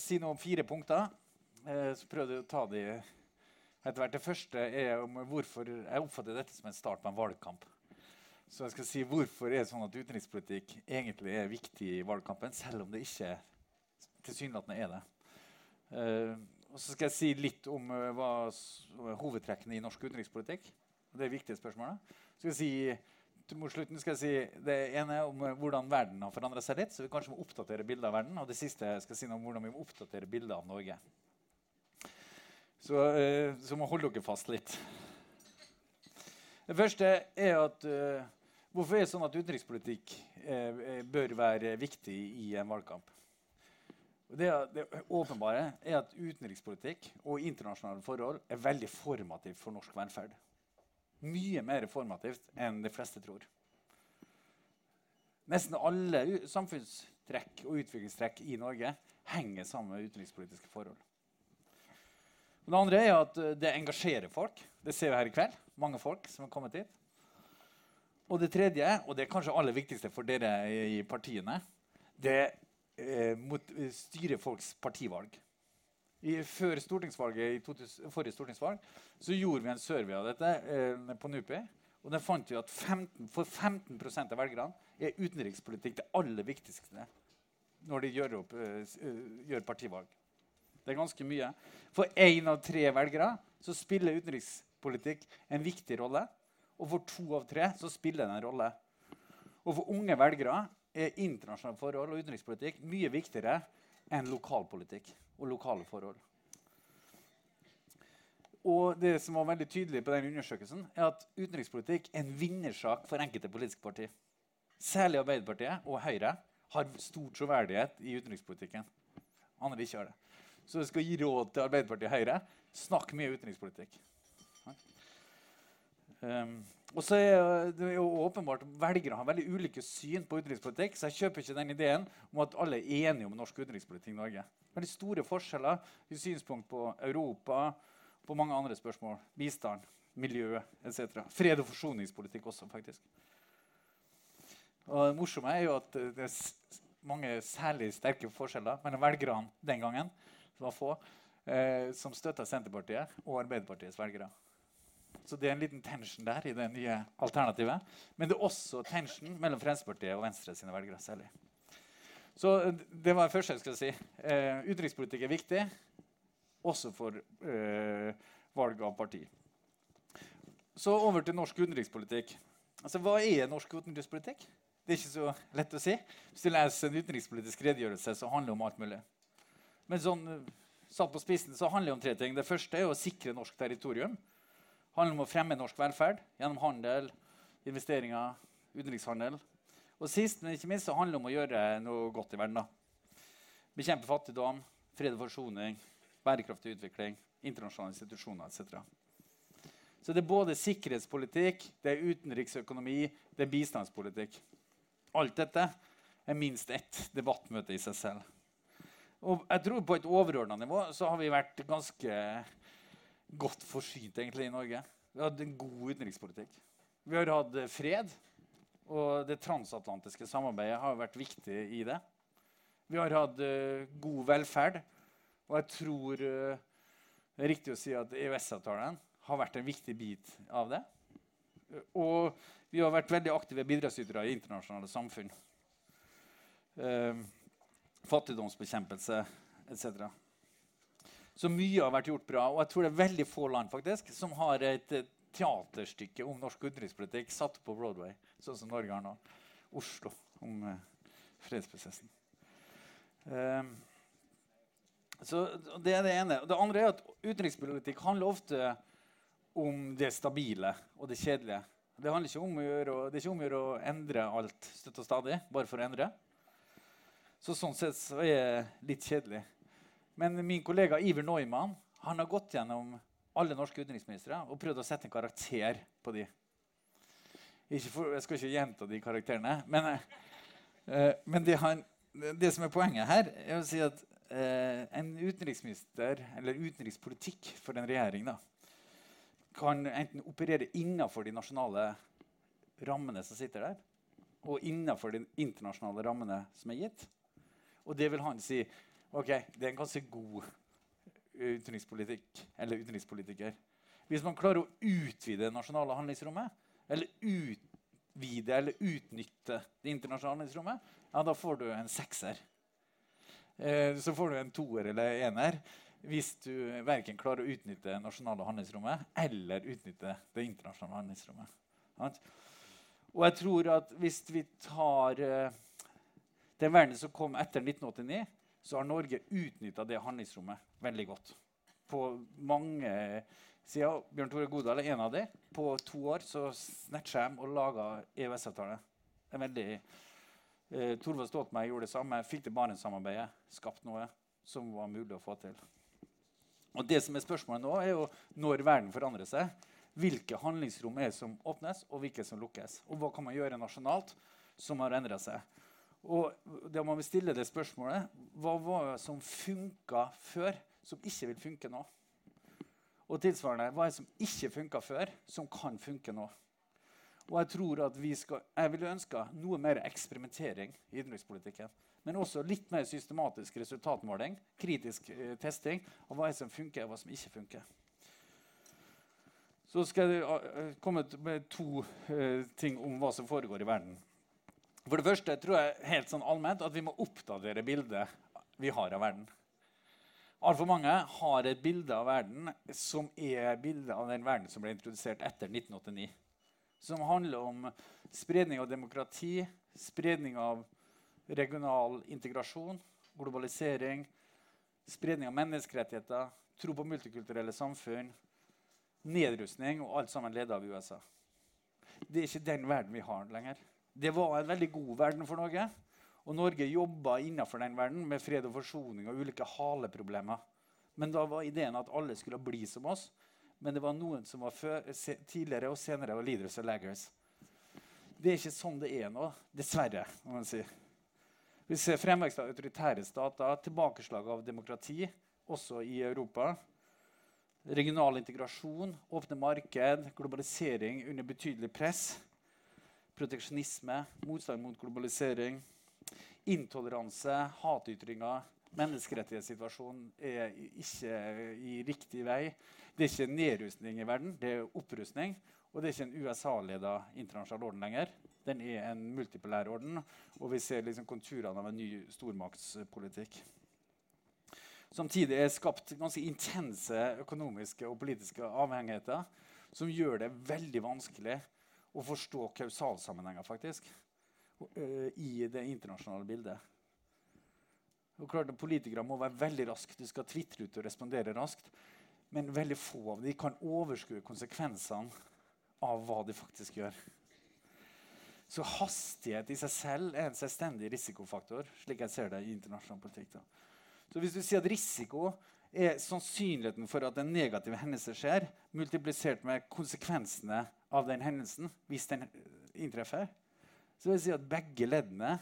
si noe om fire punkter. Eh, så prøvde jeg å ta de etter hvert. Det første er om hvorfor jeg oppfatter dette som en start på en valgkamp. Så jeg skal si hvorfor er det sånn at utenrikspolitikk egentlig er viktig i valgkampen, selv om det ikke tilsynelatende er det. Uh, og så skal jeg si litt om uh, hva hovedtrekkene i norsk utenrikspolitikk. Det er viktige spørsmål. Så skal jeg si, mot slutten skal jeg si det ene er om hvordan verden har forandra seg litt. så vi kanskje må oppdatere bildet av verden, Og det siste skal jeg si noe om hvordan vi må oppdatere bildet av Norge. Så, uh, så må holde dere fast litt. Det første er at uh, Hvorfor er det sånn at utenrikspolitikk uh, bør være viktig i en valgkamp? Det, det, åpenbare er at utenrikspolitikk og internasjonale forhold er veldig formativt for norsk velferd. Mye mer formativt enn de fleste tror. Nesten alle samfunnstrekk og utviklingstrekk i Norge henger sammen med utenrikspolitiske forhold. Det andre er at eh, det engasjerer folk. Det ser vi her i kveld. Mange folk som har kommet hit. Og det tredje, og det er kanskje aller viktigste for dere i partiene, det eh, mot, styrer folks partivalg. I, før stortingsvalget, i 2000, forrige stortingsvalg så gjorde vi en survey av dette eh, på NUPI. Og den fant vi at 15, for 15% av velgerne er utenrikspolitikk det aller viktigste når de gjør, opp, eh, gjør partivalg. Det er ganske mye. For én av tre velgere så spiller utenrikspolitikk en viktig rolle. Og for to av tre så spiller den en rolle. Og for unge velgere er internasjonale forhold og utenrikspolitikk mye viktigere enn lokalpolitikk og lokale forhold. Og det som var veldig tydelig på den undersøkelsen, er at utenrikspolitikk er en vinnersak for enkelte politiske partier. Særlig Arbeiderpartiet og Høyre har stor troverdighet i utenrikspolitikken. Andre ikke har det. Så jeg skal gi råd til Arbeiderpartiet og Høyre. Snakk mye utenrikspolitikk. Um, og så er det jo åpenbart Velgere har veldig ulike syn på utenrikspolitikk. Så jeg kjøper ikke den ideen om at alle er enige om norsk utenrikspolitikk i Norge. Veldig store forskjeller i synspunkt på Europa, på mange andre spørsmål. Bistand, miljø etc. Fred- og forsoningspolitikk også, faktisk. Og det morsomme er jo at det er mange særlig sterke forskjeller mellom velgerne den gangen som var få, eh, som støtta Senterpartiet og Arbeiderpartiets velgere. Så det er en liten tension der i det nye alternativet. Men det er også tension mellom Fremskrittspartiet og Venstre sine velgere. særlig. Så eh, det var det første jeg skulle si. Eh, utenrikspolitikk er viktig, også for eh, valg av parti. Så over til norsk utenrikspolitikk. Altså, Hva er norsk utenrikspolitikk? Det er ikke så lett å si. Hvis du leser en utenrikspolitisk redegjørelse, så handler det om alt mulig. Men sånn, satt på spissen så handler det om tre ting. Det første er å sikre norsk territorium. Handler om å fremme norsk velferd gjennom handel, investeringer, utenrikshandel. Og sist, men ikke minst, så handler det om å gjøre noe godt i verden. da. Bekjempe fattigdom, fred og forsoning, bærekraftig utvikling, internasjonale institusjoner etc. Så det er både sikkerhetspolitikk, det er utenriksøkonomi, det er bistandspolitikk. Alt dette er minst ett debattmøte i seg selv. Og jeg tror på et overordna nivå så har vi vært ganske godt forsynt egentlig i Norge. Vi hatt en god utenrikspolitikk. Vi har hatt fred, og det transatlantiske samarbeidet har vært viktig i det. Vi har hatt uh, god velferd, og jeg tror uh, det er riktig å si at EØS-avtalen har vært en viktig bit av det. Og vi har vært veldig aktive bidragsytere i internasjonale samfunn. Fattigdomsbekjempelse etc. Så mye har vært gjort bra. Og jeg tror det er veldig få land faktisk, som har et teaterstykke om norsk utenrikspolitikk satt på Broadway, sånn som Norge har nå. Oslo om uh, fredsprosessen. Um, så Det er det ene. Det andre er at utenrikspolitikk handler ofte om det stabile og det kjedelige. Det handler ikke om å gjøre, det er ikke om å gjøre å endre alt støtt og stadig, bare for å endre. Så sånn sett så er det litt kjedelig. Men min kollega Iver Neumann han har gått gjennom alle norske utenriksministre og prøvd å sette en karakter på de. For, jeg skal ikke gjenta de karakterene, men, eh, men det, han, det, som er poenget her, er å si at eh, en utenriksminister, eller utenrikspolitikk for en regjering, da, kan enten operere innenfor de nasjonale rammene som sitter der, og innenfor de internasjonale rammene som er gitt. Og det vil han si ok, det er en ganske god utenrikspolitikk, eller utenrikspolitiker. Hvis man klarer å utvide det nasjonale handlingsrommet, eller utvide eller utnytte det internasjonale handlingsrommet, ja, da får du en sekser. Eh, så får du en toer eller ener hvis du verken klarer å utnytte det nasjonale handlingsrommet eller utnytte det internasjonale handlingsrommet. Og jeg tror at hvis vi tar eh, den verden som kom etter 1989, så har Norge utnytta det handlingsrommet veldig godt. På mange sider. Bjørn Tore Godal er en av dem. På to år så snatcha de og laga EØS-avtale. Eh, Torvald Stoltenberg gjorde det samme. Fikk til Barentssamarbeidet. Skapt noe som var mulig å få til. Og det som er Spørsmålet nå er jo når verden forandrer seg. Hvilke handlingsrom er det som åpnes, og hvilke som lukkes? Og hva kan man gjøre nasjonalt som har endra seg? Og da må vi stille det spørsmålet hva var det som funka før, som ikke vil funke nå? Og tilsvarende, hva er det som ikke funka før, som kan funke nå? Og jeg tror at vi skal, jeg ville ønska noe mer eksperimentering i innenrikspolitikken. Men også litt mer systematisk resultatmåling, kritisk eh, testing av hva som funker og hva som ikke funker. Så skal jeg uh, komme med to eh, ting om hva som foregår i verden. For det første tror jeg helt sånn allment at vi må oppdatere bildet vi har av verden. Altfor mange har et bilde av verden som er bildet av den verden som ble introdusert etter 1989. Som handler om spredning av demokrati, spredning av regional integrasjon, globalisering, spredning av menneskerettigheter, tro på multikulturelle samfunn, nedrustning og alt sammen ledet av USA. Det er ikke den verden vi har lenger. Det var en veldig god verden for Norge. Og Norge jobba innenfor den verden med fred og forsoning og ulike haleproblemer. Men da var ideen at alle skulle bli som oss. Men det var noen som var før, tidligere og senere var leaders og laggers. Det er ikke sånn det er nå, dessverre. må man si. Vi ser fremvekst av autoritære stater, tilbakeslag av demokrati, også i Europa. Regional integrasjon, åpne marked, globalisering under betydelig press proteksjonisme, motstand mot globalisering, intoleranse, hatytringer. Menneskerettighetssituasjonen er ikke i riktig vei. Det er ikke nedrustning i verden, det er opprustning. Og det er ikke en USA-leda internasjonal orden lenger. Den er en multipolær orden, og vi ser liksom konturene av en ny stormaktspolitikk. Samtidig er det skapt ganske intense økonomiske og politiske avhengigheter som gjør det veldig vanskelig å forstå kausalsammenhenger faktisk, uh, i det internasjonale bildet. Og klart Politikere må være veldig raske. De skal tvitre ut og respondere raskt. Men veldig få av dem kan overskue konsekvensene av hva de faktisk gjør. Så hastighet i seg selv er en selvstendig risikofaktor. slik jeg ser det i internasjonal politikk. Da. Så hvis du sier at risiko er sannsynligheten for at en negativ hendelse skjer, multiplisert med konsekvensene av den hendelsen, hvis den inntreffer, så vil jeg si at begge leddene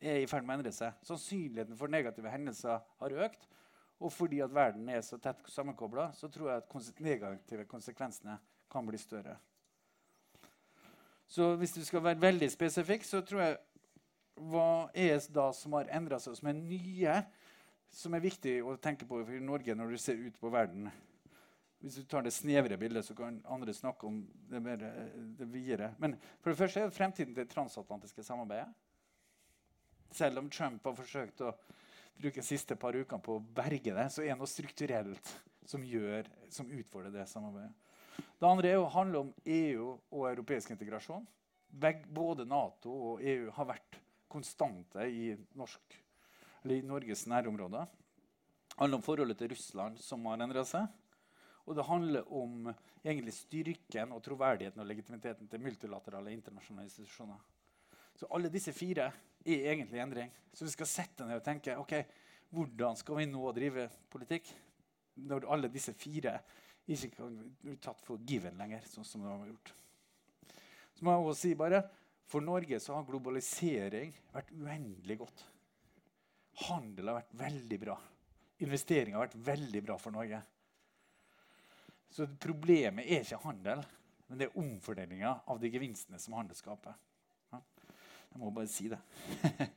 er i ferd med å endre seg. Sannsynligheten for negative hendelser har økt. Og fordi at verden er så tett sammenkobla, så tror jeg at negative konsekvensene kan bli større. Så hvis du skal være veldig spesifikk, så tror jeg hva er det da som har endra seg, som er nye, som er viktig å tenke på for Norge når du ser ut på verden? Hvis du tar det snevre bildet, så kan andre snakke om det, mer, det videre. Men for det første er det fremtiden til det transatlantiske samarbeidet. Selv om Trump har forsøkt å bruke de siste par ukene på å berge det, så er det noe strukturelt som, gjør, som utfordrer det samarbeidet. Det andre er å handle om EU og europeisk integrasjon. Både Nato og EU har vært konstante i, norsk, i Norges nærområder. Det handler om forholdet til Russland, som har endra seg. Og det handler om egentlig styrken og troverdigheten og legitimiteten til multilaterale internasjonale institusjoner. Så alle disse fire er egentlig endring. Så vi skal sette ned og tenke ok, hvordan skal vi nå drive politikk når alle disse fire ikke kan bli tatt for given lenger, sånn som de har gjort. Så må jeg også si bare, For Norge så har globalisering vært uendelig godt. Handel har vært veldig bra. Investering har vært veldig bra for Norge. Så problemet er ikke handel, men det er omfordelinga av de gevinstene som handel skaper. Jeg må bare si det.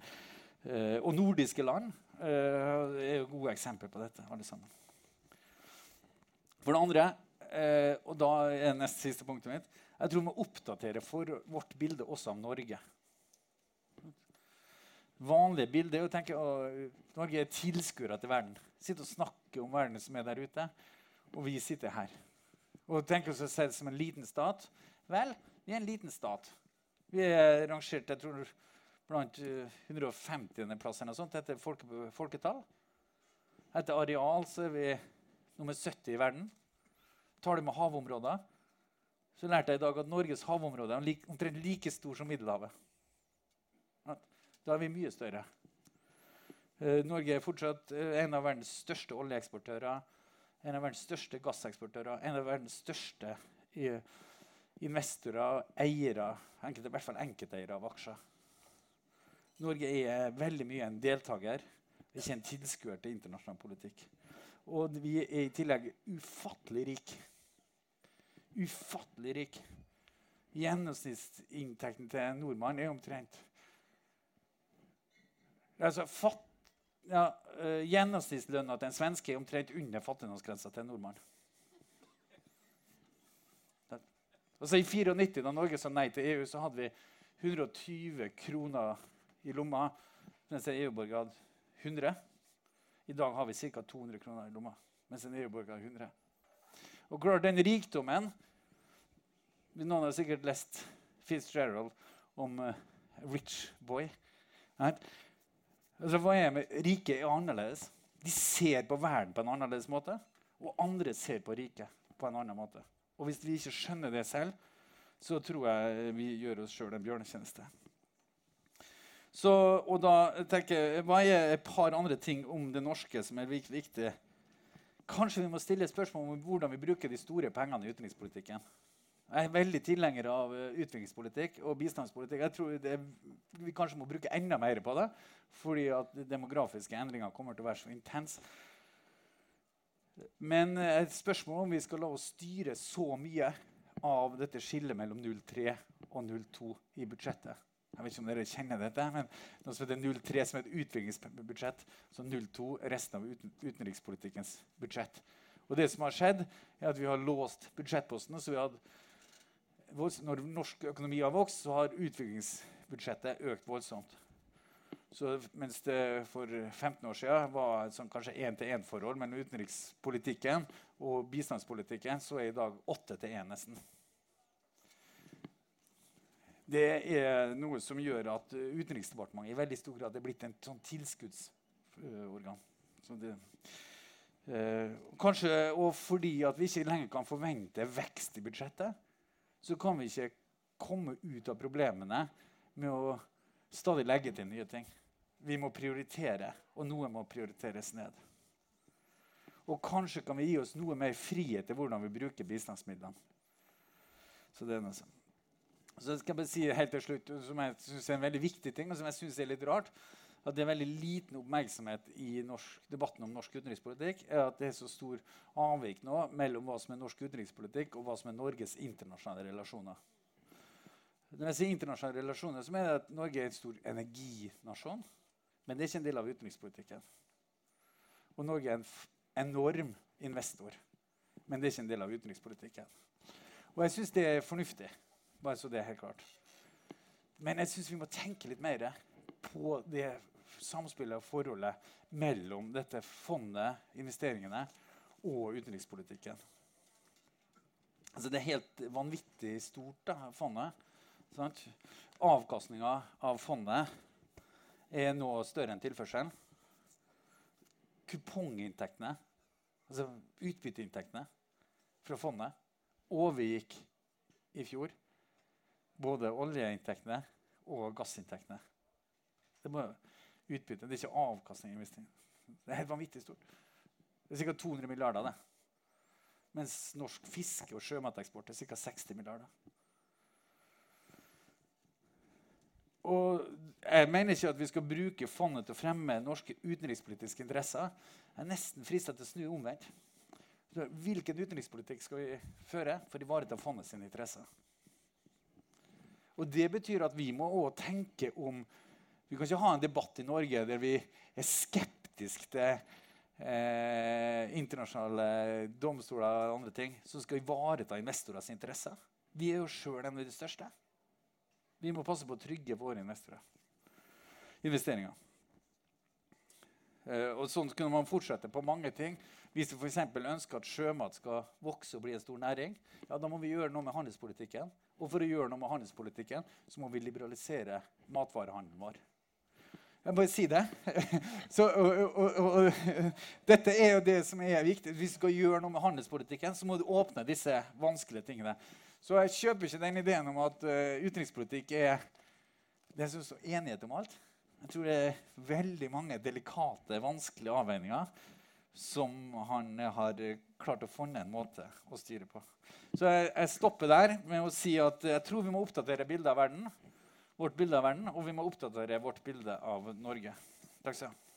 Eh, og nordiske land eh, er jo gode eksempler på dette. alle sammen. For det andre, eh, og da er nest siste punktet mitt, jeg tror vi må oppdatere for vårt bilde også av Norge. Vanlige bilde er å tenke at Norge er tilskuere til verden. Sitte og snakke om verden som er der ute, og vi sitter her. Og tenker oss det som en liten stat. Vel, vi er en liten stat. Vi er rangert jeg tror, blant 150. Eh, plass etter folke, folketall. Etter areal så er vi nummer 70 i verden. Tar du med havområder, så lærte jeg i dag at Norges havområde er omtrent like stor som Middelhavet. Da er vi mye større. Eh, Norge er fortsatt eh, en av verdens største oljeeksportører, en av verdens største gasseksportører, en av verdens største investorer, eiere, enkelte, i hvert fall enkelteiere av aksjer. Norge er veldig mye en deltaker, ikke en tilskuer til internasjonal politikk. Og vi er i tillegg ufattelig rike. Ufattelig rike. Gjennomsnittsinntekten til en nordmann er omtrent altså, fatt, ja, uh, Gjennomsnittslønna til en svenske er omtrent under fattigdomsgrensa til en nordmann. Altså I 94, da Norge sa nei til EU, så hadde vi 120 kroner i lomma, mens en EU-borger hadde 100. I dag har vi ca. 200 kroner i lomma, mens en EU-borger har 100. Og klar, den rikdommen Noen har sikkert lest Fitzgerald om uh, Rich Boy. Right? Altså, hva er med Riket er annerledes. De ser på verden på en annerledes måte, og andre ser på riket på en annen måte. Og hvis vi ikke skjønner det selv, så tror jeg vi gjør oss sjøl en bjørnetjeneste. Så, og da tenker jeg, Hva er et par andre ting om det norske som er viktig? Kanskje vi må stille spørsmål om hvordan vi bruker de store pengene i utenrikspolitikken. Jeg er veldig tilhenger av eh, utviklingspolitikk og bistandspolitikk. Jeg tror det, Vi kanskje må bruke enda mer på det, fordi at demografiske endringer kommer til å være så intense. Men eh, et spørsmål om vi skal la oss styre så mye av dette skillet mellom 03 og 02 i budsjettet. Jeg vet ikke om dere kjenner dette, men noe som heter 03 som et utviklingsbudsjett, så 02 resten av utenrikspolitikkens budsjett. Og det som har skjedd, er at vi har låst budsjettpostene. så vi har når norsk økonomi har vokst, så har utviklingsbudsjettet økt voldsomt. Så mens det for 15 år siden var et sånn kanskje én-til-én-forhold mellom utenrikspolitikken og bistandspolitikken, så er i dag åtte til én nesten. Det er noe som gjør at Utenriksdepartementet i veldig stor grad er blitt en sånn tilskuddsorgan. Så det, eh, kanskje og fordi vi ikke lenger kan forvente vekst i budsjettet, så kan vi ikke komme ut av problemene med å stadig legge til nye ting. Vi må prioritere, og noe må prioriteres ned. Og kanskje kan vi gi oss noe mer frihet til hvordan vi bruker bistandsmidlene. Så det er noe sånn. Så skal jeg bare si helt til slutt, som jeg synes er en veldig viktig ting, og som jeg synes er litt rart, at det er veldig liten oppmerksomhet i norsk, debatten om norsk utenrikspolitikk, er at det er så stor avvik nå mellom hva som er norsk utenrikspolitikk, og hva som er Norges internasjonale relasjoner. Når jeg sier internasjonale relasjoner, så mener jeg at Norge er en stor energinasjon. Men det er ikke en del av utenrikspolitikken. Og Norge er en enorm investor. Men det er ikke en del av utenrikspolitikken. Og jeg syns det er fornuftig. Bare så det er helt klart. Men jeg syns vi må tenke litt mer på det samspillet og forholdet mellom dette fondet, investeringene, og utenrikspolitikken. Altså det er helt vanvittig stort, da, fondet. Avkastninga av fondet er nå større enn tilførselen. Kuponginntektene, altså utbytteinntektene fra fondet, overgikk i fjor både oljeinntektene og gassinntektene. Det, må, utbytte, det er ikke avkastning. Det er helt vanvittig stort. Det er ca. 200 milliarder. det. Mens norsk fiske og sjømateksport er ca. 60 milliarder. Og jeg mener ikke at vi skal bruke fondet til å fremme norske utenrikspolitiske interesser. Jeg er nesten frista til å snu omvendt. Hvilken utenrikspolitikk skal vi føre for å ivareta fondet sine interesser? Og Det betyr at vi må òg tenke om Vi kan ikke ha en debatt i Norge der vi er skeptiske til eh, internasjonale domstoler og andre ting som skal ivareta investorers interesser. Vi er jo sjøl en av de største. Vi må passe på å trygge våre investorer. investeringer. Eh, og Sånn kunne man fortsette på mange ting. Hvis vi f.eks. ønsker at sjømat skal vokse og bli en stor næring, ja, da må vi gjøre noe med handelspolitikken. Og for å gjøre noe med handelspolitikken så må vi liberalisere matvarehandelen vår. Jeg bare si det. Så, og, og, og, dette er jo det som er viktig. Hvis du skal gjøre noe med handelspolitikken, så må du åpne disse vanskelige tingene. Så jeg kjøper ikke den ideen om at uh, utenrikspolitikk er det er enighet om alt. Jeg tror det er veldig mange delikate, vanskelige avveininger som han har klart å finne en måte å styre på. Så jeg, jeg, stopper der med å si at jeg tror vi må oppdatere bildet av verden, vårt bilde av verden, og vi må oppdatere vårt bilde av Norge. Takk skal du ha.